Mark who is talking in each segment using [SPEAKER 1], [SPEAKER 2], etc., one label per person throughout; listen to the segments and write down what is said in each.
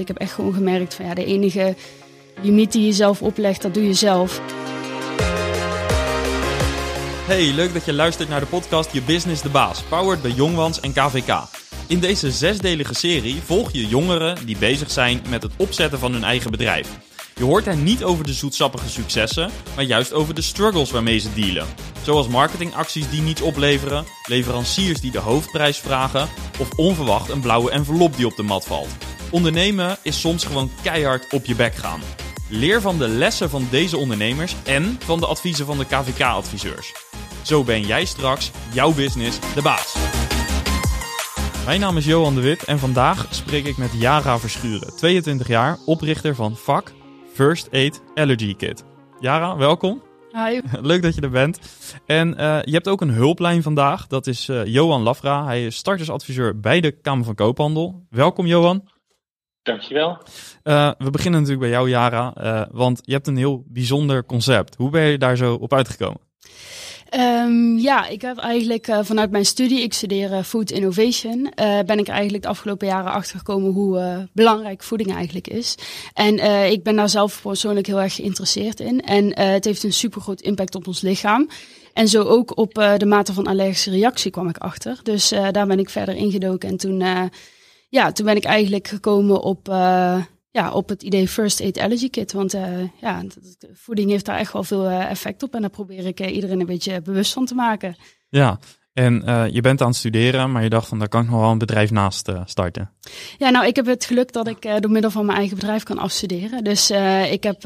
[SPEAKER 1] Ik heb echt gewoon gemerkt van ja, de enige limiet die je zelf oplegt, dat doe je zelf.
[SPEAKER 2] Hey, leuk dat je luistert naar de podcast Je Business de Baas, powered bij Jongwans en KVK. In deze zesdelige serie volg je jongeren die bezig zijn met het opzetten van hun eigen bedrijf. Je hoort hen niet over de zoetsappige successen, maar juist over de struggles waarmee ze dealen. Zoals marketingacties die niets opleveren, leveranciers die de hoofdprijs vragen of onverwacht een blauwe envelop die op de mat valt. Ondernemen is soms gewoon keihard op je bek gaan. Leer van de lessen van deze ondernemers en van de adviezen van de KVK-adviseurs. Zo ben jij straks jouw business de baas. Mijn naam is Johan de Wit en vandaag spreek ik met Yara Verschuren, 22 jaar, oprichter van VAK First Aid Allergy Kit. Yara, welkom.
[SPEAKER 1] Hi.
[SPEAKER 2] Leuk dat je er bent. En uh, je hebt ook een hulplijn vandaag. Dat is uh, Johan Lafra. Hij is startersadviseur bij de Kamer van Koophandel. Welkom Johan.
[SPEAKER 3] Dankjewel.
[SPEAKER 2] Uh, we beginnen natuurlijk bij jou Yara, want je hebt een heel bijzonder concept. Hoe ben je daar zo op uitgekomen?
[SPEAKER 1] Um, ja, ik heb eigenlijk uh, vanuit mijn studie, ik studeer uh, Food Innovation, uh, ben ik eigenlijk de afgelopen jaren achtergekomen hoe belangrijk voeding eigenlijk is. En ik ben daar zelf persoonlijk heel erg geïnteresseerd in. En het heeft een super groot impact op ons lichaam. En zo ook op de mate van allergische reactie kwam ik achter. Dus daar ben ik verder ingedoken. En toen, ja, toen ben ik eigenlijk gekomen op ja, op het idee First Aid Allergy Kit. Want uh, ja, voeding heeft daar echt wel veel uh, effect op. En daar probeer ik iedereen een beetje bewust van te maken.
[SPEAKER 2] Ja, en je bent aan het studeren, maar je dacht van daar kan ik nog wel een bedrijf naast starten.
[SPEAKER 1] Ja, nou ik heb het geluk dat ik door middel van mijn eigen bedrijf kan afstuderen. Dus ik, heb,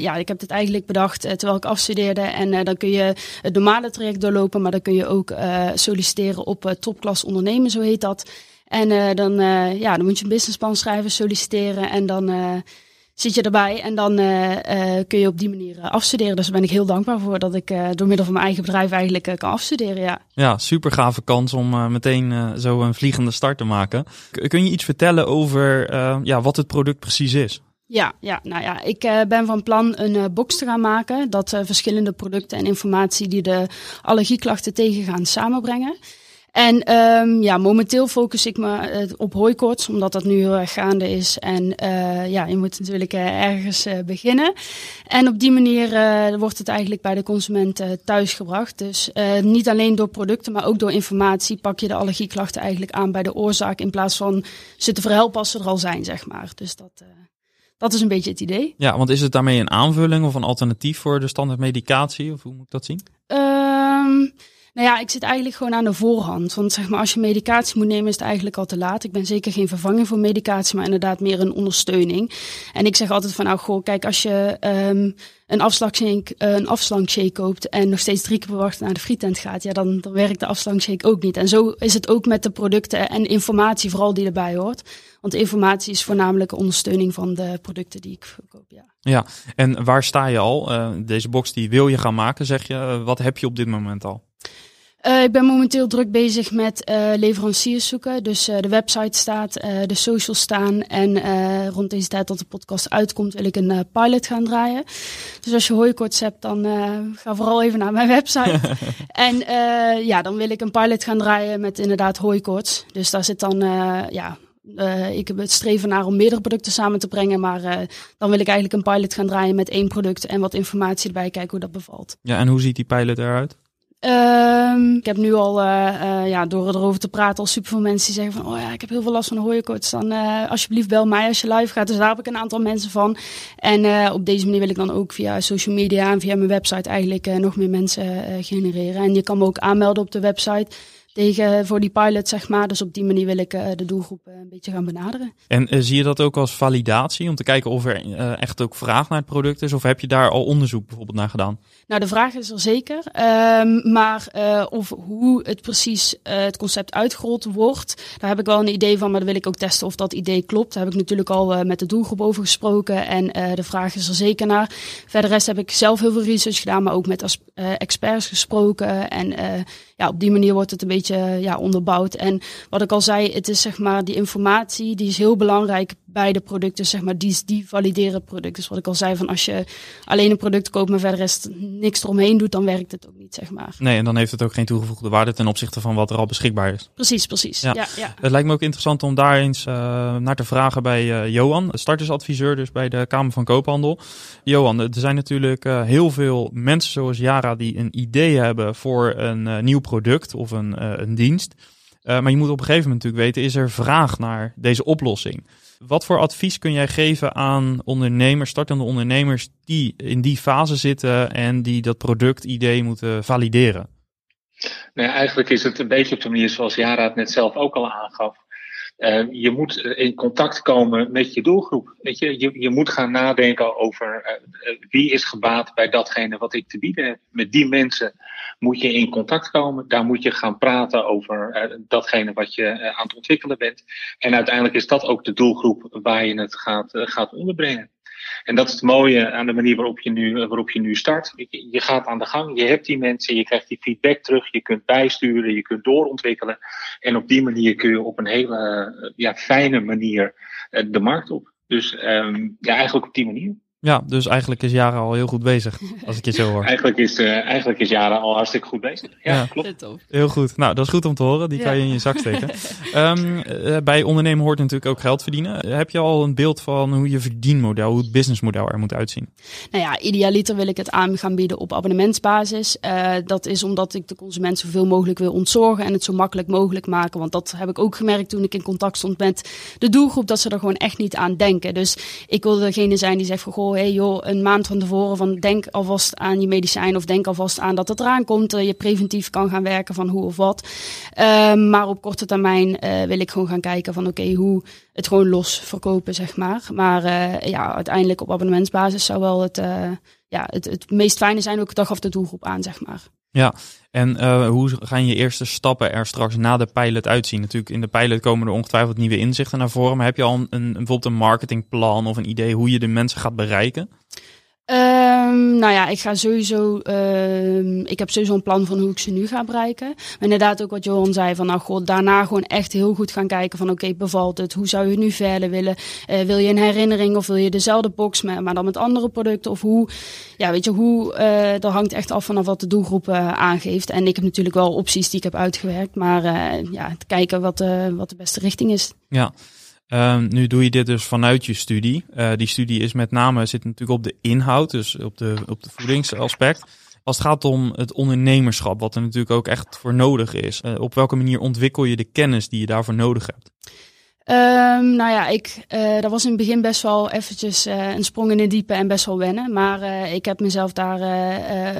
[SPEAKER 1] ja, ik heb dit eigenlijk bedacht terwijl ik afstudeerde. En dan kun je het normale traject doorlopen, maar dan kun je ook solliciteren op topklas ondernemen, zo heet dat. En uh, dan, uh, ja, dan moet je een businessplan schrijven, solliciteren en dan uh, zit je erbij. En dan kun je op die manier afstuderen. Dus daar ben ik heel dankbaar voor dat ik door middel van mijn eigen bedrijf eigenlijk kan afstuderen. Ja,
[SPEAKER 2] ja super gave kans om meteen zo een vliegende start te maken. Kun je iets vertellen over ja, wat het product precies is?
[SPEAKER 1] Ja, ja, nou ja, ik uh, ben van plan een uh, box te gaan maken dat uh, verschillende producten en informatie die de allergieklachten tegengaan samenbrengen. En um, ja, momenteel focus ik me uh, op hooikoorts, omdat dat nu heel erg gaande is. En uh, ja, je moet natuurlijk uh, ergens beginnen. En op die manier wordt het eigenlijk bij de consument thuisgebracht. Dus niet alleen door producten, maar ook door informatie pak je de allergieklachten eigenlijk aan bij de oorzaak. In plaats van ze te verhelpen als ze er al zijn, zeg maar. Dus dat... Dat is een beetje het idee.
[SPEAKER 2] Ja, want is het daarmee een aanvulling of een alternatief voor de standaard medicatie? Of hoe moet ik dat zien?
[SPEAKER 1] Um, nou ja, ik zit eigenlijk gewoon aan de voorhand. Want zeg maar, als je medicatie moet nemen, is het eigenlijk al te laat. Ik ben zeker geen vervanging voor medicatie, maar inderdaad meer een ondersteuning. En ik zeg altijd van, nou goh, kijk, als je um, een afslagshake, een afslankshake koopt en nog steeds drie keer per wacht naar de frietent gaat, ja, dan, dan werkt de afslankshake ook niet. En zo is het ook met de producten en informatie vooral die erbij hoort. Want informatie is voornamelijk ondersteuning van de producten die ik verkoop, ja.
[SPEAKER 2] Ja, en waar sta je al? Uh, deze box die wil je gaan maken, zeg je. wat heb je op dit moment al?
[SPEAKER 1] Uh, ik ben momenteel druk bezig met uh, leveranciers zoeken. Dus uh, de website staat, de socials staan. En rond deze tijd dat de podcast uitkomt, wil ik een pilot gaan draaien. Dus als je hooikoorts hebt, dan ga vooral even naar mijn website. en ja, dan wil ik een pilot gaan draaien met inderdaad hooikoorts. Dus daar zit dan, ja, uh, ik heb het streven naar om meerdere producten samen te brengen. Maar uh, dan wil ik eigenlijk een pilot gaan draaien met één product en wat informatie erbij kijken hoe dat bevalt.
[SPEAKER 2] Ja, en hoe ziet die pilot eruit?
[SPEAKER 1] Um, ik heb nu al, uh, uh, ja, door erover te praten, al superveel mensen die zeggen van, oh ja, ik heb heel veel last van hooikoorts. Dan uh, alsjeblieft bel mij als je live gaat. Dus daar heb ik een aantal mensen van. En op deze manier wil ik dan ook via social media en via mijn website eigenlijk nog meer mensen genereren. En je kan me ook aanmelden op de website tegen voor die pilot, zeg maar. Dus op die manier wil ik uh, de doelgroep uh, een beetje gaan benaderen.
[SPEAKER 2] En uh, zie je dat ook als validatie om te kijken of er echt ook vraag naar het product is? Of heb je daar al onderzoek bijvoorbeeld naar gedaan?
[SPEAKER 1] Nou, de vraag is er zeker. Um, maar of hoe het precies het concept uitgerold wordt, daar heb ik wel een idee van. Maar dan wil ik ook testen of dat idee klopt. Daar heb ik natuurlijk al met de doelgroep over gesproken. En de vraag is er zeker naar. Verder rest heb ik zelf heel veel research gedaan, maar ook met experts gesproken. En ja, op die manier wordt het een beetje ja, onderbouwd. En wat ik al zei, het is zeg maar die informatie, die is heel belangrijk beide producten, zeg maar, die, die valideren het product. Dus wat ik al zei, van als je alleen een product koopt, maar verder rest niks eromheen doet, dan werkt het ook niet, zeg maar.
[SPEAKER 2] Nee, en dan heeft het ook geen toegevoegde waarde ten opzichte van wat er al beschikbaar is.
[SPEAKER 1] Precies, precies. Ja. Ja,
[SPEAKER 2] Het lijkt me ook interessant om daar eens uh, naar te vragen bij uh, Johan, startersadviseur dus bij de Kamer van Koophandel. Johan, er zijn natuurlijk uh, heel veel mensen zoals Jara die een idee hebben voor een nieuw product of een, een dienst. Maar je moet op een gegeven moment natuurlijk weten, is er vraag naar deze oplossing? Wat voor advies kun jij geven aan ondernemers, startende ondernemers die in die fase zitten en die dat productidee moeten valideren?
[SPEAKER 3] Nou, eigenlijk is het een beetje op de manier zoals Jara het net zelf ook al aangaf. Uh, je moet in contact komen met je doelgroep. Weet je, je, moet gaan nadenken over uh, wie is gebaat bij datgene wat ik te bieden heb. Met die mensen moet je in contact komen. Daar moet je gaan praten over uh, datgene wat je aan het ontwikkelen bent. En uiteindelijk is dat ook de doelgroep waar je het gaat, gaat onderbrengen. En dat is het mooie aan de manier waarop je nu, waarop je nu start. Je, gaat aan de gang, je hebt die mensen, je krijgt die feedback terug, je kunt bijsturen, je kunt doorontwikkelen. En op die manier kun je op een hele ja, fijne manier eh, de markt op. Dus um, ja, eigenlijk op die manier.
[SPEAKER 2] Ja, dus eigenlijk is Jara al heel goed bezig, als ik je zo hoor.
[SPEAKER 3] eigenlijk, is, uh, eigenlijk is Jara al hartstikke goed bezig. Ja, ja. klopt.
[SPEAKER 2] Heel goed. Nou, dat is goed om te horen. Die kan je in je zak steken. um, uh, bij ondernemen hoort natuurlijk ook geld verdienen. Heb je al een beeld van hoe je verdienmodel, hoe het businessmodel er moet uitzien?
[SPEAKER 1] Nou ja, idealiter wil ik het aan gaan bieden op abonnementsbasis. Uh, dat is omdat ik de consument zoveel mogelijk wil ontzorgen en het zo makkelijk mogelijk maken. Want dat heb ik ook gemerkt toen ik in contact stond met de doelgroep, dat ze er gewoon echt niet aan denken. Dus ik wil degene zijn die zegt van, hey joh, een maand van tevoren van denk alvast aan je medicijn of denk alvast aan dat het eraan komt. Uh, je preventief kan gaan werken van hoe of wat. Uh, maar op korte termijn uh, wil ik gewoon gaan kijken van oké, hoe het gewoon los verkopen, zeg maar. Maar uh, ja, uiteindelijk op abonnementsbasis zou wel het, ja, het, het meest fijne zijn. Ook dag af de doelgroep aan, zeg maar.
[SPEAKER 2] Ja, en uh, hoe gaan je eerste stappen er straks na de pilot uitzien? Natuurlijk, in de pilot komen er ongetwijfeld nieuwe inzichten naar voren. Maar heb je al een, bijvoorbeeld een marketingplan of een idee hoe je de mensen gaat bereiken?
[SPEAKER 1] Um, nou ja, ik ga sowieso. Uh, ik heb sowieso een plan van hoe ik ze nu ga bereiken. Maar inderdaad, ook wat Johan zei: van nou, god, daarna gewoon echt heel goed gaan kijken van oké, bevalt het? Hoe zou je nu verder willen? Uh, wil je een herinnering of wil je dezelfde box, maar, maar dan met andere producten? Of hoe, ja, weet je, hoe, uh, dat hangt echt af vanaf wat de doelgroep uh, aangeeft. En ik heb natuurlijk wel opties die ik heb uitgewerkt, maar ja, te kijken wat, wat de beste richting is.
[SPEAKER 2] Ja. Um, nu doe je dit dus vanuit je studie. Uh, die studie is met name zit natuurlijk op de inhoud, dus op de, op de voedingsaspect. Als het gaat om het ondernemerschap, wat er natuurlijk ook echt voor nodig is. Uh, op welke manier ontwikkel je de kennis die je daarvoor nodig hebt?
[SPEAKER 1] Um, nou ja, ik, uh, dat was in het begin best wel eventjes uh, een sprong in de diepe en best wel wennen. Maar uh, ik heb mezelf daar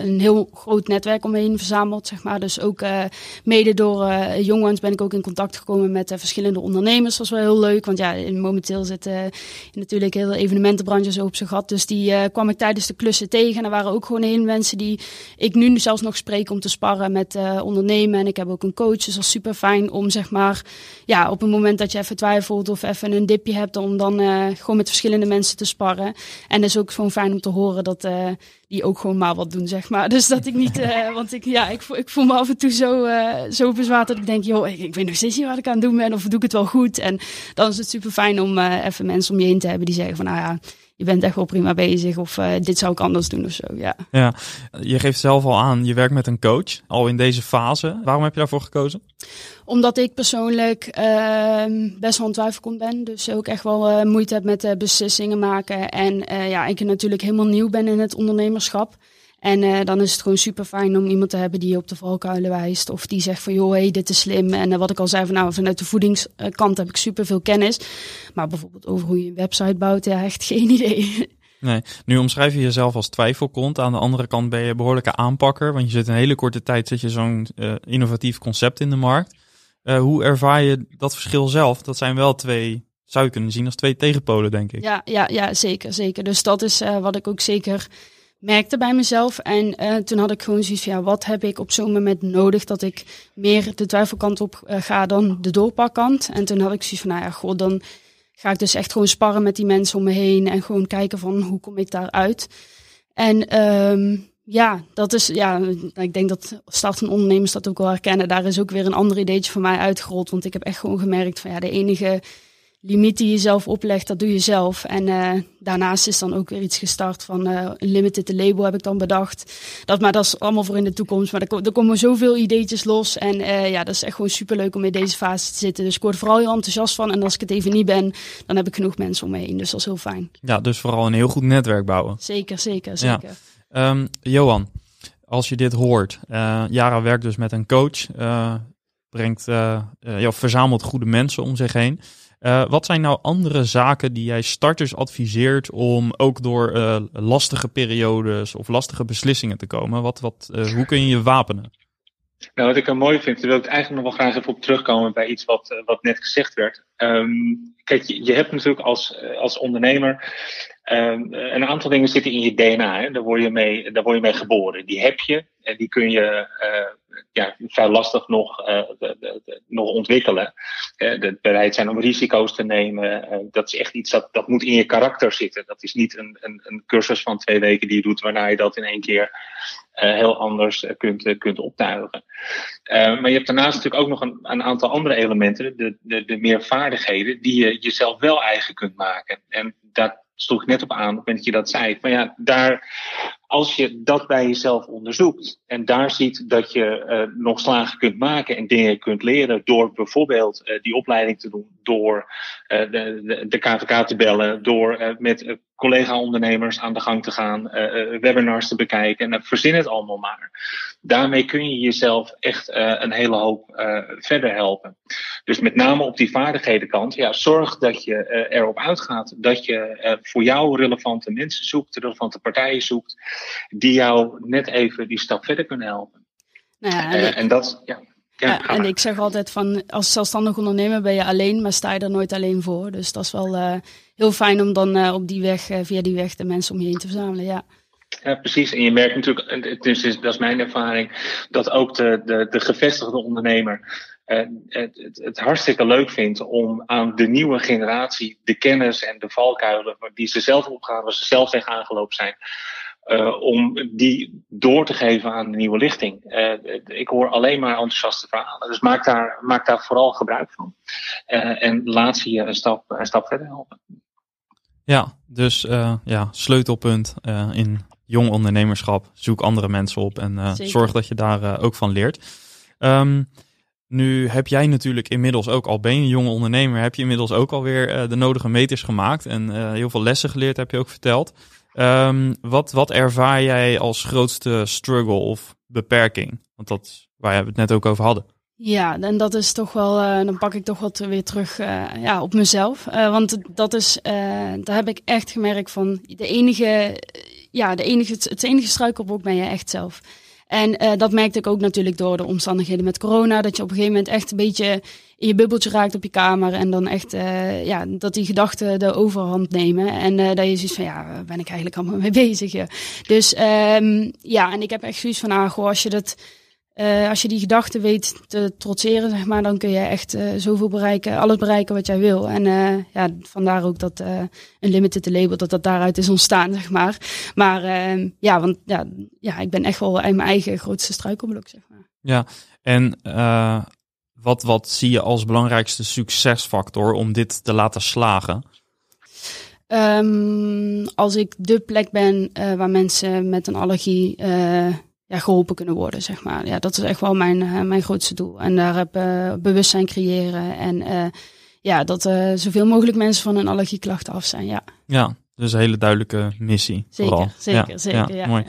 [SPEAKER 1] een heel groot netwerk omheen verzameld, zeg maar. Dus ook mede door jongens ben ik ook in contact gekomen met verschillende ondernemers. Dat was wel heel leuk, want ja, momenteel zit natuurlijk heel veel evenementenbranche zo op zijn gat. Dus die kwam ik tijdens de klussen tegen. En er waren ook gewoon heel mensen die ik nu zelfs nog spreek om te sparren met ondernemen. En ik heb ook een coach, dus dat is super fijn om zeg maar, ja, op een moment dat je even twijfelt of even een dipje hebt om dan uh, gewoon met verschillende mensen te sparren. En dat is ook gewoon fijn om te horen dat uh, die ook gewoon maar wat doen, zeg maar. Dus dat ik niet, uh, want ik, ja, ik, ik voel me af en toe zo, zo bezwaard dat ik denk, joh, ik, ik weet nog steeds niet wat ik aan het doen ben of doe ik het wel goed. En dan is het super fijn om even mensen om je heen te hebben die zeggen van, nou ja, je bent echt wel prima bezig of uh, dit zou ik anders doen of zo. Ja.
[SPEAKER 2] ja, je geeft zelf al aan, je werkt met een coach al in deze fase. Waarom heb je daarvoor gekozen?
[SPEAKER 1] Omdat ik persoonlijk uh, best wel een ben. Dus ook echt wel uh, moeite heb met uh, beslissingen maken. En ja, ik natuurlijk helemaal nieuw ben in het ondernemerschap. En uh, dan is het gewoon super fijn om iemand te hebben die je op de valkuilen wijst. Of die zegt van joh, hey, dit is slim. En uh, wat ik al zei, van, nou, vanuit de voedingskant heb ik super veel kennis. Maar bijvoorbeeld over hoe je een website bouwt, ja, echt geen idee.
[SPEAKER 2] Nee, nu omschrijf je jezelf als twijfelkont. Aan de andere kant ben je behoorlijke aanpakker. Want je zit een hele korte tijd, zet je zo'n uh, innovatief concept in de markt. hoe ervaar je dat verschil zelf? Dat zijn wel twee zou je kunnen zien als twee tegenpolen, denk ik.
[SPEAKER 1] Ja, ja, ja zeker, zeker. Dus dat is wat ik ook zeker merkte bij mezelf. En uh, toen had ik gewoon zoiets van, ja, wat heb ik op zo'n moment nodig dat ik meer de twijfelkant op uh, ga dan de doorpakkant. En toen had ik zoiets van, nou ja, god, dan ga ik dus echt gewoon sparren met die mensen om me heen en gewoon kijken van, hoe kom ik daaruit. En um, ja, dat is, ja, ik denk dat startende ondernemers dat ook wel herkennen. Daar is ook weer een ander ideetje van mij uitgerold. Want ik heb echt gewoon gemerkt van, ja, de enige limiet die je zelf oplegt, dat doe je zelf. En uh, daarnaast is dan ook weer iets gestart van uh, een limited label heb ik dan bedacht. Dat, maar dat is allemaal voor in de toekomst. Maar er, er komen zoveel ideetjes los. En uh, ja, dat is echt gewoon superleuk om in deze fase te zitten. Dus ik word er vooral heel enthousiast van. En als ik het even niet ben, dan heb ik genoeg mensen om me heen. Dus dat is heel fijn.
[SPEAKER 2] Ja, dus vooral een heel goed netwerk bouwen.
[SPEAKER 1] Zeker, zeker, zeker.
[SPEAKER 2] Ja. Um, Johan, als je dit hoort. Jara werkt dus met een coach. brengt, ja, verzamelt goede mensen om zich heen. Uh, wat zijn nou andere zaken die jij starters adviseert om ook door uh, lastige periodes of lastige beslissingen te komen? Wat, wat, uh, hoe kun je je wapenen?
[SPEAKER 3] Nou, wat ik er mooi vind, daar wil ik eigenlijk nog wel graag even op terugkomen bij iets wat, wat net gezegd werd. Um, kijk, je, je, hebt natuurlijk als, als ondernemer um, een aantal dingen zitten in je DNA. Hè? Daar, word je mee, daar word je mee geboren. Die heb je en die kun je ja, vrij lastig nog, uh, de, de, nog ontwikkelen. Uh, de bereid zijn om risico's te nemen. Uh, dat is echt iets dat, dat moet in je karakter zitten. Dat is niet een, een, een cursus van twee weken die je doet, waarna je dat in één keer heel anders kunt, kunt optuigen. maar je hebt daarnaast natuurlijk ook nog een, een aantal andere elementen, de, de, de meer vaardigheden, die je jezelf wel eigen kunt maken. En dat sloeg ik net op aan op het moment dat je dat zei. Van ja, daar, als je dat bij jezelf onderzoekt en daar ziet dat je uh, nog slagen kunt maken en dingen kunt leren door bijvoorbeeld uh, die opleiding te doen, door uh, de, de, de KVK te bellen, door met collega-ondernemers aan de gang te gaan, webinars te bekijken en verzin het allemaal maar. Daarmee kun je jezelf echt een hele hoop verder helpen. Dus met name op die vaardighedenkant, ja, zorg dat je erop uitgaat dat je voor jou relevante mensen zoekt, relevante partijen zoekt die jou net even die stap verder kunnen helpen. Nou ja, en, uh, en dat, ja.
[SPEAKER 1] Ja, ja en ik zeg altijd van als zelfstandig ondernemer ben je alleen, maar sta je er nooit alleen voor. Dus dat is wel uh, heel fijn om dan uh, op die weg, via die weg de mensen om je heen te verzamelen. Ja.
[SPEAKER 3] Ja, precies. En je merkt natuurlijk, dus dat is mijn ervaring, dat ook de, de, de gevestigde ondernemer het, het, het, hartstikke leuk vindt om aan de nieuwe generatie de kennis en de valkuilen die ze zelf opgaan, waar ze zelf tegen aangelopen zijn, uh, om die door te geven aan de nieuwe lichting. Uh, ik hoor alleen maar enthousiaste verhalen. Dus maak daar, maak daar vooral gebruik van. Uh, en laat ze je een stap, een stap verder helpen.
[SPEAKER 2] Ja, dus ja, sleutelpunt in jong ondernemerschap. Zoek andere mensen op en zorg dat je daar ook van leert. Um, nu heb jij natuurlijk inmiddels ook, al ben je een jonge ondernemer, heb je inmiddels ook alweer de nodige meters gemaakt en heel veel lessen geleerd, heb je ook verteld. Um, wat, wat ervaar jij als grootste struggle of beperking? Want dat waar we het net ook over hadden.
[SPEAKER 1] Ja, en dat is toch wel, uh, dan pak ik toch wat weer terug uh, ja, op mezelf. Uh, want dat is, daar heb ik echt gemerkt van de enige, ja, de enige, het enige struikelblok ben je echt zelf. En dat merkte ik ook natuurlijk door de omstandigheden met corona. Dat je op een gegeven moment echt een beetje je bubbeltje raakt op je kamer. En dan echt, uh, ja, dat die gedachten de overhand nemen. En uh, dat je zoiets van, ja, ben ik eigenlijk allemaal mee bezig? Ja. Dus um, ja, en ik heb echt zoiets van, ah, goh, als je dat uh, als je die gedachten weet te trotseren, zeg maar, dan kun je echt uh, zoveel bereiken, alles bereiken wat jij wil. En ja, vandaar ook dat een limited label, dat dat daaruit is ontstaan, zeg maar. Maar ehm, ja, want ja, ja, ik ben echt wel mijn eigen grootste struikelblok, zeg maar.
[SPEAKER 2] Ja, en wat, wat zie je als belangrijkste succesfactor om dit te laten slagen?
[SPEAKER 1] Um, als ik de plek ben waar mensen met een allergie ja, geholpen kunnen worden, zeg maar. Ja, dat is echt wel mijn, uh, mijn grootste doel. En daar heb bewustzijn creëren en ja, dat zoveel mogelijk mensen van hun allergieklachten af zijn, ja.
[SPEAKER 2] Ja, dus een hele duidelijke missie.
[SPEAKER 1] Zeker,
[SPEAKER 2] vooral.
[SPEAKER 1] zeker, ja, zeker. Ja,
[SPEAKER 2] mooi.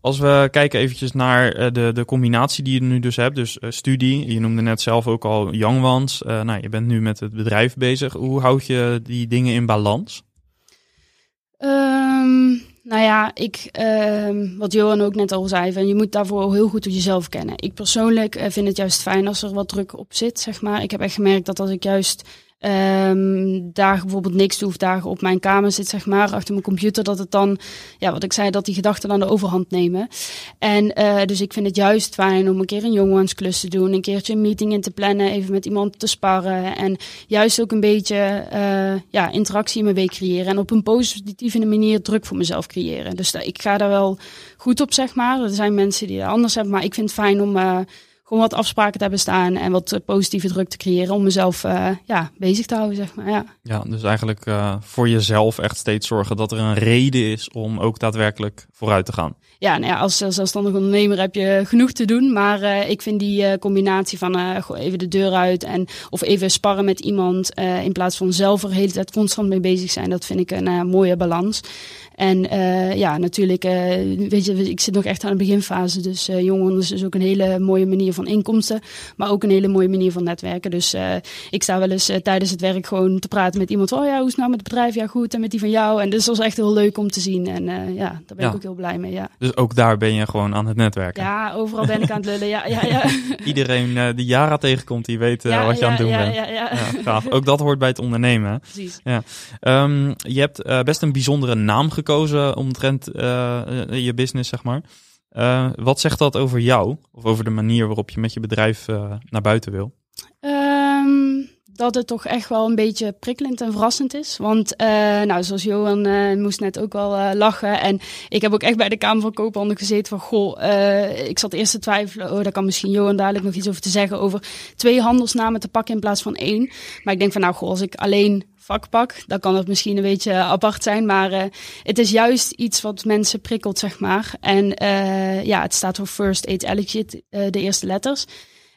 [SPEAKER 2] Als we kijken eventjes naar de, de combinatie die je nu dus hebt, dus studie, je noemde net zelf ook al Young Ones, nou, je bent nu met het bedrijf bezig. Hoe houd je die dingen in balans?
[SPEAKER 1] Um, nou ja, ik, uh, wat Johan ook net al zei, van je moet daarvoor heel goed jezelf kennen. Ik persoonlijk uh, vind het juist fijn als er wat druk op zit, zeg maar. Ik heb echt gemerkt dat als ik juist um, dagen bijvoorbeeld niks doe of dagen op mijn kamer zit, zeg maar, achter mijn computer, dat het dan, ja, wat ik zei, dat die gedachten dan de overhand nemen. En uh, dus ik vind het juist fijn om een keer een jongensklus te doen, een keertje een meeting in te plannen, even met iemand te sparren en juist ook een beetje uh, ja, interactie in mijn week creëren en op een positieve manier druk voor mezelf creëren. Dus ik ga daar wel goed op, zeg maar. Er zijn mensen die het anders hebben, maar ik vind het fijn om uh, gewoon wat afspraken te hebben staan en wat positieve druk te creëren om mezelf ja, bezig te houden, zeg maar. Ja,
[SPEAKER 2] ja dus eigenlijk voor jezelf echt steeds zorgen dat er een reden is om ook daadwerkelijk vooruit te gaan
[SPEAKER 1] ja, nou ja, als zelfstandig ondernemer heb je genoeg te doen. Maar uh, ik vind die combinatie van even de deur uit en of even sparren met iemand in plaats van zelf er de hele tijd constant mee bezig zijn, dat vind ik een mooie balans. En uh, ja, natuurlijk, uh, weet je, ik zit nog echt aan de beginfase. Dus uh, Jong is ook een hele mooie manier van inkomsten. Maar ook een hele mooie manier van netwerken. Dus ik sta wel eens tijdens het werk gewoon te praten met iemand. Oh ja, hoe is het nou met het bedrijf? Ja, goed. En met die van jou. En dus dat was echt heel leuk om te zien. En ja, daar ben ik ook heel blij mee. Ja.
[SPEAKER 2] Dus ook daar ben je gewoon aan het netwerken?
[SPEAKER 1] Ja, overal ben ik aan het lullen. Ja, ja, ja.
[SPEAKER 2] Iedereen die Jara tegenkomt, die weet wat je aan het doen bent. Ja, ja, ja. Ook dat hoort bij het ondernemen. Precies. Ja. Um, je hebt best een bijzondere naam gekozen gekozen omtrent uh, je business, zeg maar. Uh, wat zegt dat over jou? Of over de manier waarop je met je bedrijf naar buiten wil?
[SPEAKER 1] Um, dat het toch echt wel een beetje prikkelend en verrassend is. Want, nou, zoals Johan moest net ook wel lachen. En ik heb ook echt bij de Kamer van Koophandel gezeten van, goh, ik zat eerst te twijfelen. Oh, daar kan misschien Johan dadelijk nog iets over te zeggen. Over twee handelsnamen te pakken in plaats van één. Maar ik denk van, nou, goh, als ik alleen vakpak. Dan kan het misschien een beetje apart zijn, maar uh, het is juist iets wat mensen prikkelt, zeg maar. En uh, ja, het staat voor First Aid Allergy, uh, de eerste letters.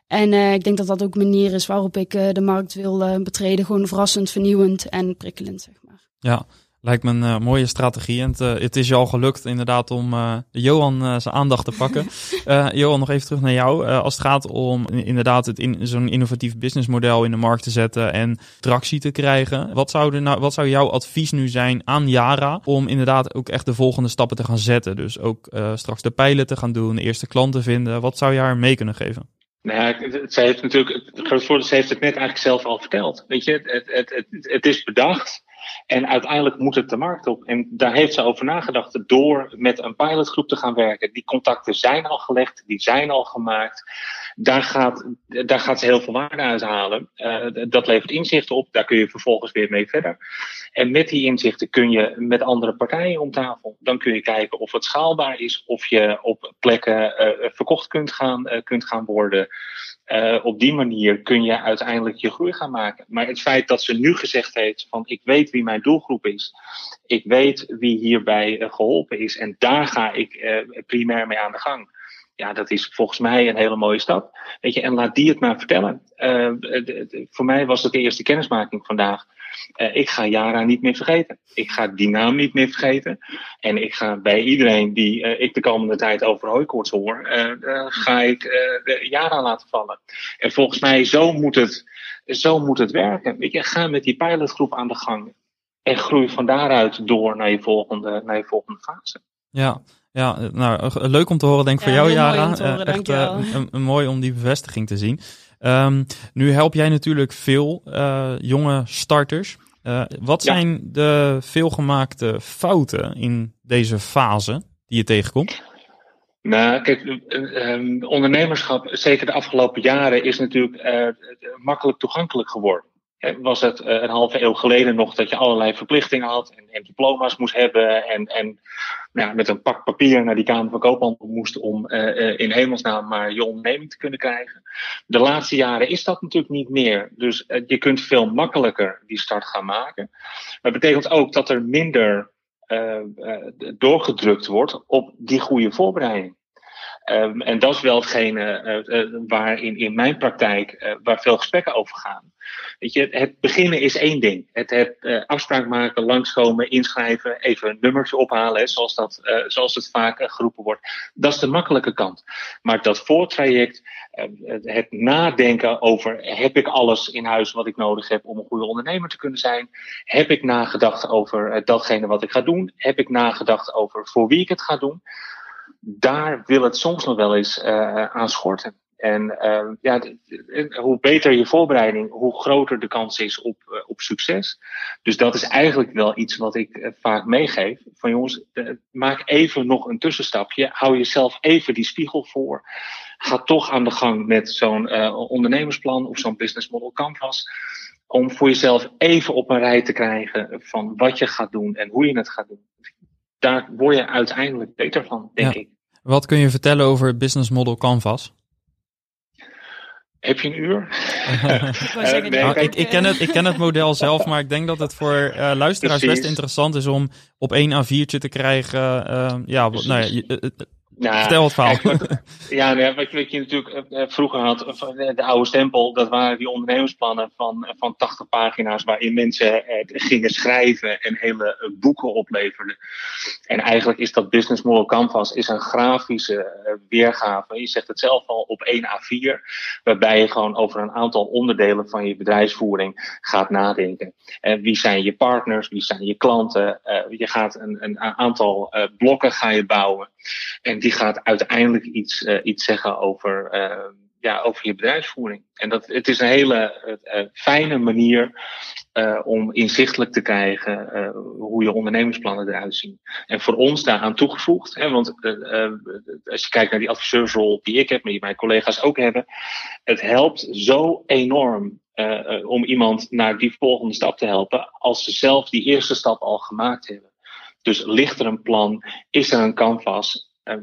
[SPEAKER 1] En ik denk dat dat ook een manier is waarop ik de markt wil betreden. Gewoon verrassend, vernieuwend en prikkelend, zeg maar.
[SPEAKER 2] Ja, Lijkt me een uh, mooie strategie. En het, uh, het, is je al gelukt inderdaad om uh, Johan zijn aandacht te pakken. Johan, nog even terug naar jou. als het gaat om inderdaad het in, zo'n innovatief businessmodel in de markt te zetten en tractie te krijgen. Wat zou, nou, wat zou jouw advies nu zijn aan Yara om inderdaad ook echt de volgende stappen te gaan zetten? Dus ook straks de pijlen te gaan doen, de eerste klanten vinden. Wat zou je haar mee kunnen geven?
[SPEAKER 3] Nou ja, zij heeft natuurlijk, het ze heeft het net eigenlijk zelf al verteld. Weet je, het, het, het, het is bedacht. En uiteindelijk moet het de markt op. En daar heeft ze over nagedacht door met een pilotgroep te gaan werken. Die contacten zijn al gelegd, die zijn al gemaakt. Daar gaat, daar gaat ze heel veel waarde uit halen. Uh, dat levert inzichten op, daar kun je vervolgens weer mee verder. En met die inzichten kun je met andere partijen om tafel. Dan kun je kijken of het schaalbaar is, of je op plekken uh, verkocht kunt gaan, uh, kunt gaan worden. Op die manier kun je uiteindelijk je groei gaan maken. Maar het feit dat ze nu gezegd heeft van ik weet wie mijn doelgroep is. Ik weet wie hierbij geholpen is. En daar ga ik primair mee aan de gang. Ja, dat is volgens mij een hele mooie stap. Weet je, en laat die het maar vertellen. voor mij was het de eerste kennismaking vandaag. Uh, ik ga Jara niet meer vergeten. Ik ga die naam niet meer vergeten. En ik ga bij iedereen die uh, ik de komende tijd over hooikoorts hoor, ga ik de Jara laten vallen. En volgens mij, zo moet het, zo moet het werken. Weet je, ga met die pilotgroep aan de gang. En groei van daaruit door naar je volgende, naar je volgende fase.
[SPEAKER 2] Ja, ja, nou, leuk om te horen, denk ik, voor jou, Jara. Horen, echt een, een, mooi om die bevestiging te zien. Um, nu help jij natuurlijk veel uh, jonge starters. Uh, wat ja. zijn de veelgemaakte fouten in deze fase die je tegenkomt?
[SPEAKER 3] Nou, kijk, um, ondernemerschap, zeker de afgelopen jaren, is natuurlijk uh, makkelijk toegankelijk geworden was het een halve eeuw geleden nog dat je allerlei verplichtingen had en, diploma's moest hebben en, en nou met een pak papier naar die Kamer van Koophandel moest om uh, in hemelsnaam maar je onderneming te kunnen krijgen. De laatste jaren is dat natuurlijk niet meer. Dus je kunt veel makkelijker die start gaan maken. Maar dat betekent ook dat er minder doorgedrukt wordt op die goede voorbereiding. Um, en dat is wel hetgene uh, waar in, mijn praktijk uh, waar veel gesprekken over gaan. Weet je, het beginnen is één ding. Het, afspraak maken, langskomen, inschrijven, even een nummertje ophalen, zoals, dat, zoals het vaak geroepen wordt. Dat is de makkelijke kant. Maar dat voortraject, het nadenken over heb ik alles in huis wat ik nodig heb om een goede ondernemer te kunnen zijn? Heb ik nagedacht over datgene wat ik ga doen? Heb ik nagedacht over voor wie ik het ga doen? Daar wil het soms nog wel eens uh, aan schorten. En uh, ja, hoe beter je voorbereiding, hoe groter de kans is op, uh, op succes. Dus dat is eigenlijk wel iets wat ik vaak meegeef. Van jongens, maak even nog een tussenstapje. Hou jezelf even die spiegel voor. Ga toch aan de gang met zo'n ondernemersplan of zo'n business model canvas. Om voor jezelf even op een rij te krijgen van wat je gaat doen en hoe je het gaat doen daar word je uiteindelijk beter van, denk ik.
[SPEAKER 2] Wat kun je vertellen over het business model Canvas?
[SPEAKER 3] Heb je een uur?
[SPEAKER 2] uh, nee, ik, ik, ken het, ik ken het model zelf, maar ik denk dat het voor uh, luisteraars best interessant is om op één A4'tje te krijgen. Uh, ja, nou ja, nou, Stel het verhaal.
[SPEAKER 3] ja, nee, wat, wat, je natuurlijk uh, vroeger had, de oude stempel, dat waren die ondernemersplannen van, van 80 pagina's waarin mensen gingen schrijven en hele boeken opleverden. En eigenlijk is dat Business Model Canvas is een grafische weergave. Je zegt het zelf al op 1 A4, waarbij je gewoon over een aantal onderdelen van je bedrijfsvoering gaat nadenken. wie zijn je partners, wie zijn je klanten? je gaat een, een aantal blokken ga je bouwen. En die gaat uiteindelijk iets, uh, iets zeggen over, uh, ja, over je bedrijfsvoering. En dat, het is een hele uh, fijne manier om inzichtelijk te krijgen hoe je ondernemersplannen eruit zien. En voor ons daaraan toegevoegd, hè, want als je kijkt naar die adviseursrol die ik heb, maar die mijn collega's ook hebben, het helpt zo enorm om iemand naar die volgende stap te helpen als ze zelf die eerste stap al gemaakt hebben. Dus ligt er een plan, is er een canvas, uh,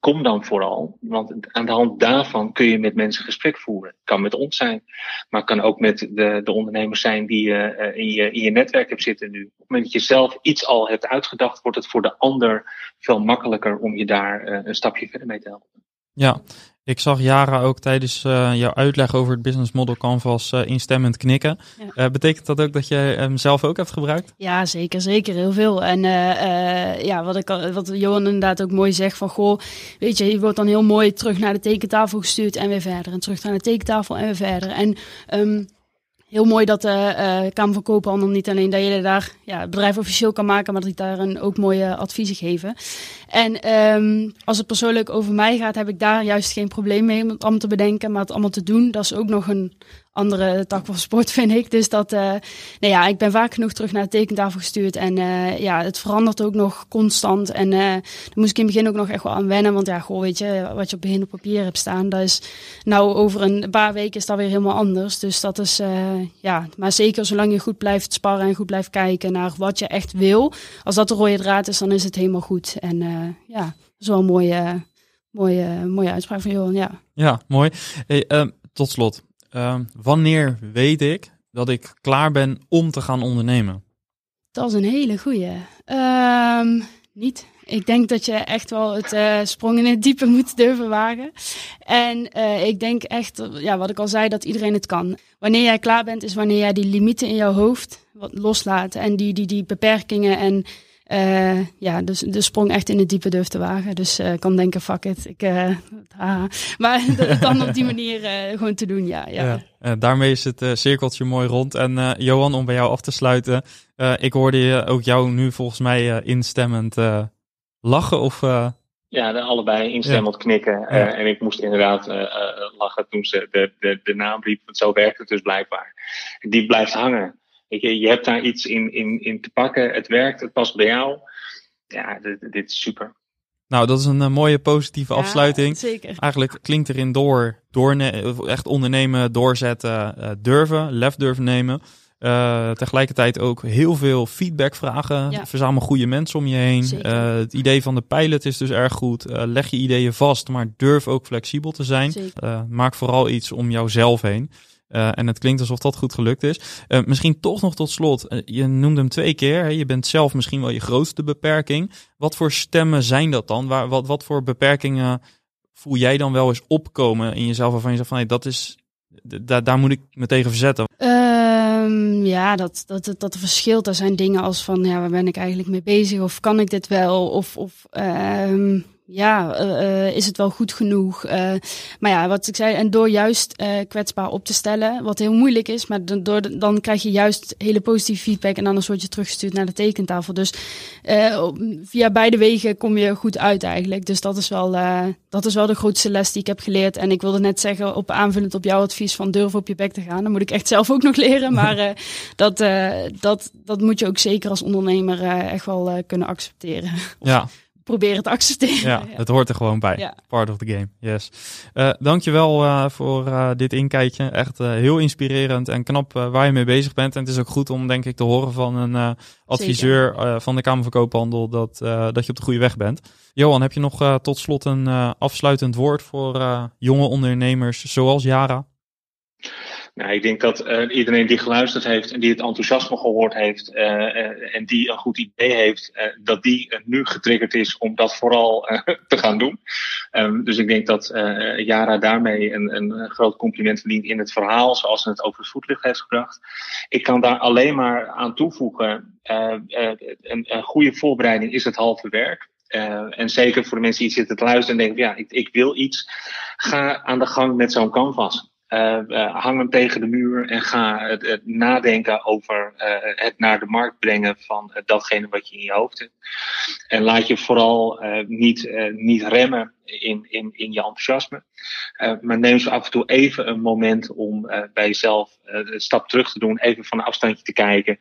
[SPEAKER 3] kom dan vooral, want aan de hand daarvan kun je met mensen gesprek voeren. Kan met ons zijn, maar kan ook met de, de ondernemers zijn die je uh, in, je in je netwerk hebt zitten nu. Op het moment dat je zelf iets al hebt uitgedacht, wordt het voor de ander veel makkelijker om je daar uh, een stapje verder mee te helpen.
[SPEAKER 2] Ja, ik zag Jara ook tijdens uh, jouw uitleg over het business model canvas uh, instemmend knikken. Ja. Uh, betekent dat ook dat je hem zelf ook hebt gebruikt?
[SPEAKER 1] Ja, zeker, zeker heel veel. En ja, wat, ik, wat Johan inderdaad ook mooi zegt van goh, weet je, je wordt dan heel mooi terug naar de tekentafel gestuurd en weer verder. En terug naar de tekentafel en weer verder. En um, heel mooi dat de uh, Kamer van Koophandel niet alleen dat je daar ja, het bedrijf officieel kan maken, maar dat die daar een, ook mooie adviezen geven. En um, als het persoonlijk over mij gaat, heb ik daar juist geen probleem mee om het allemaal te bedenken. Maar het allemaal te doen, dat is ook nog een andere tak van sport, vind ik. Dus dat, uh, nou ja, ik ben vaak genoeg terug naar de tekentafel gestuurd. En uh, ja, het verandert ook nog constant. En uh, moest ik in het begin ook nog echt wel aan wennen. Want ja, goh, weet je, wat je op begin op papier hebt staan, dat is nou over een paar weken is dat weer helemaal anders. Dus dat is, ja, maar zeker zolang je goed blijft sparren en goed blijft kijken naar wat je echt wil. Als dat de rode draad is, dan is het helemaal goed. En ja, dat is wel een mooie, mooie, mooie uitspraak van Johan, ja.
[SPEAKER 2] Ja, mooi. Hey, um, tot slot. Uh, wanneer weet ik dat ik klaar ben om te gaan ondernemen?
[SPEAKER 1] Dat is een hele goeie. Um, niet. Ik denk dat je echt wel het uh, sprong in het diepe moet durven wagen. En uh, ik denk echt, ja, wat ik al zei, dat iedereen het kan. Wanneer jij klaar bent, is wanneer jij die limieten in jouw hoofd wat loslaat. En die, die, die beperkingen en uh, ja, dus de sprong echt in het diepe durf te wagen. Dus uh, kan denken, fuck it. Ik, uh, maar dan op die manier gewoon te doen, ja. ja.
[SPEAKER 2] ja daarmee is het cirkeltje mooi rond. En Johan, om bij jou af te sluiten. ik hoorde je ook jou nu volgens mij instemmend lachen of...
[SPEAKER 3] Ja, de, allebei instemmend ja. knikken. Ja. en ik moest inderdaad lachen toen ze de, de, de naam riep. Want zo werkt het dus blijkbaar. Die blijft hangen. Je, je hebt daar iets in, in, in te pakken. Het werkt, het past bij jou. Ja, dit, dit is super.
[SPEAKER 2] Nou, dat is een uh, mooie positieve ja, afsluiting. Zeker. Eigenlijk klinkt erin door, door echt ondernemen, doorzetten, uh, durven, lef durven nemen. Uh, tegelijkertijd ook heel veel feedback vragen. Ja. Verzamel goede mensen om je heen. het idee van de pilot is dus erg goed. leg je ideeën vast, maar durf ook flexibel te zijn. maak vooral iets om jouzelf heen. Uh, en het klinkt alsof dat goed gelukt is. Uh, misschien toch nog tot slot. Uh, je noemde hem twee keer. Hè? Je bent zelf misschien wel je grootste beperking. Wat voor stemmen zijn dat dan? Waar, wat, wat voor beperkingen voel jij dan wel eens opkomen in jezelf waarvan je zegt van hey, dat is, daar moet ik me tegen verzetten?
[SPEAKER 1] Um, ja, dat, dat, dat verschilt. Er zijn dingen als van ja, waar ben ik eigenlijk mee bezig? Of kan ik dit wel? Of, of um, ja, uh, is het wel goed genoeg? Uh, maar ja, wat ik zei, en door juist kwetsbaar op te stellen, wat heel moeilijk is, maar door, dan krijg je juist hele positieve feedback en anders word je teruggestuurd naar de tekentafel. Dus via beide wegen kom je goed uit eigenlijk. Dus dat is wel, dat is wel de grootste les die ik heb geleerd. En ik wilde net zeggen, op aanvullend op jouw advies van durf op je bek te gaan. Dan moet ik echt zelf ook nog leren, maar dat, dat, dat moet je ook zeker als ondernemer echt wel kunnen accepteren.
[SPEAKER 2] Ja
[SPEAKER 1] proberen te accepteren.
[SPEAKER 2] Ja, het hoort er gewoon bij. Ja. Part of the game, yes. Uh, dankjewel uh, voor uh, dit inkijkje. Echt heel inspirerend en knap waar je mee bezig bent. En het is ook goed om, denk ik, te horen van een adviseur van de Kamer van Koophandel dat, dat je op de goede weg bent. Johan, heb je nog tot slot een afsluitend woord voor jonge ondernemers zoals Jara?
[SPEAKER 3] Nou, ik denk dat uh, iedereen die geluisterd heeft en die het enthousiasme gehoord heeft uh, en die een goed idee heeft, dat die nu getriggerd is om dat vooral te gaan doen. Um, dus ik denk dat Jara daarmee een, een, groot compliment verdient in het verhaal, zoals ze het over het voetlicht heeft gebracht. Ik kan daar alleen maar aan toevoegen, een, een goede voorbereiding is het halve werk. Uh, en zeker voor de mensen die zitten te luisteren en denken, ja, ik, ik wil iets. Ga aan de gang met zo'n canvas. Uh, uh, hang hem tegen de muur en ga het, nadenken over uh, het naar de markt brengen van datgene wat je in je hoofd hebt. En laat je vooral niet, niet remmen in, in, in je enthousiasme. maar neem zo af en toe even een moment om bij jezelf een stap terug te doen, even van een afstandje te kijken.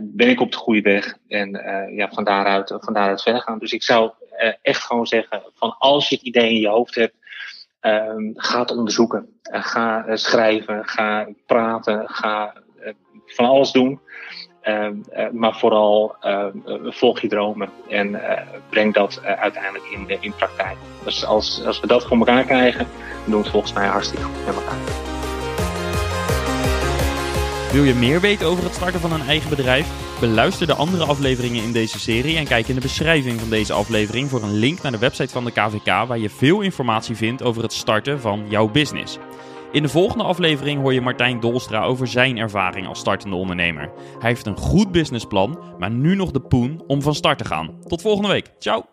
[SPEAKER 3] ben ik op de goede weg? En ja, van, daaruit, van daaruit verder gaan. Dus ik zou echt gewoon zeggen: van als je het idee in je hoofd hebt ga het onderzoeken. Uh, ga uh, schrijven, ga praten, ga uh, van alles doen. Ehm, maar vooral ehm, volg je dromen en breng dat uiteindelijk in, in praktijk. Dus als, als we dat voor elkaar krijgen, dan doen we het volgens mij hartstikke goed met elkaar.
[SPEAKER 2] Wil je meer weten over het starten van een eigen bedrijf? Beluister de andere afleveringen in deze serie en kijk in de beschrijving van deze aflevering voor een link naar de website van de KVK waar je veel informatie vindt over het starten van jouw business. In de volgende aflevering hoor je Martijn Dolstra over zijn ervaring als startende ondernemer. Hij heeft een goed businessplan, maar nu nog de poen om van start te gaan. Tot volgende week. Ciao!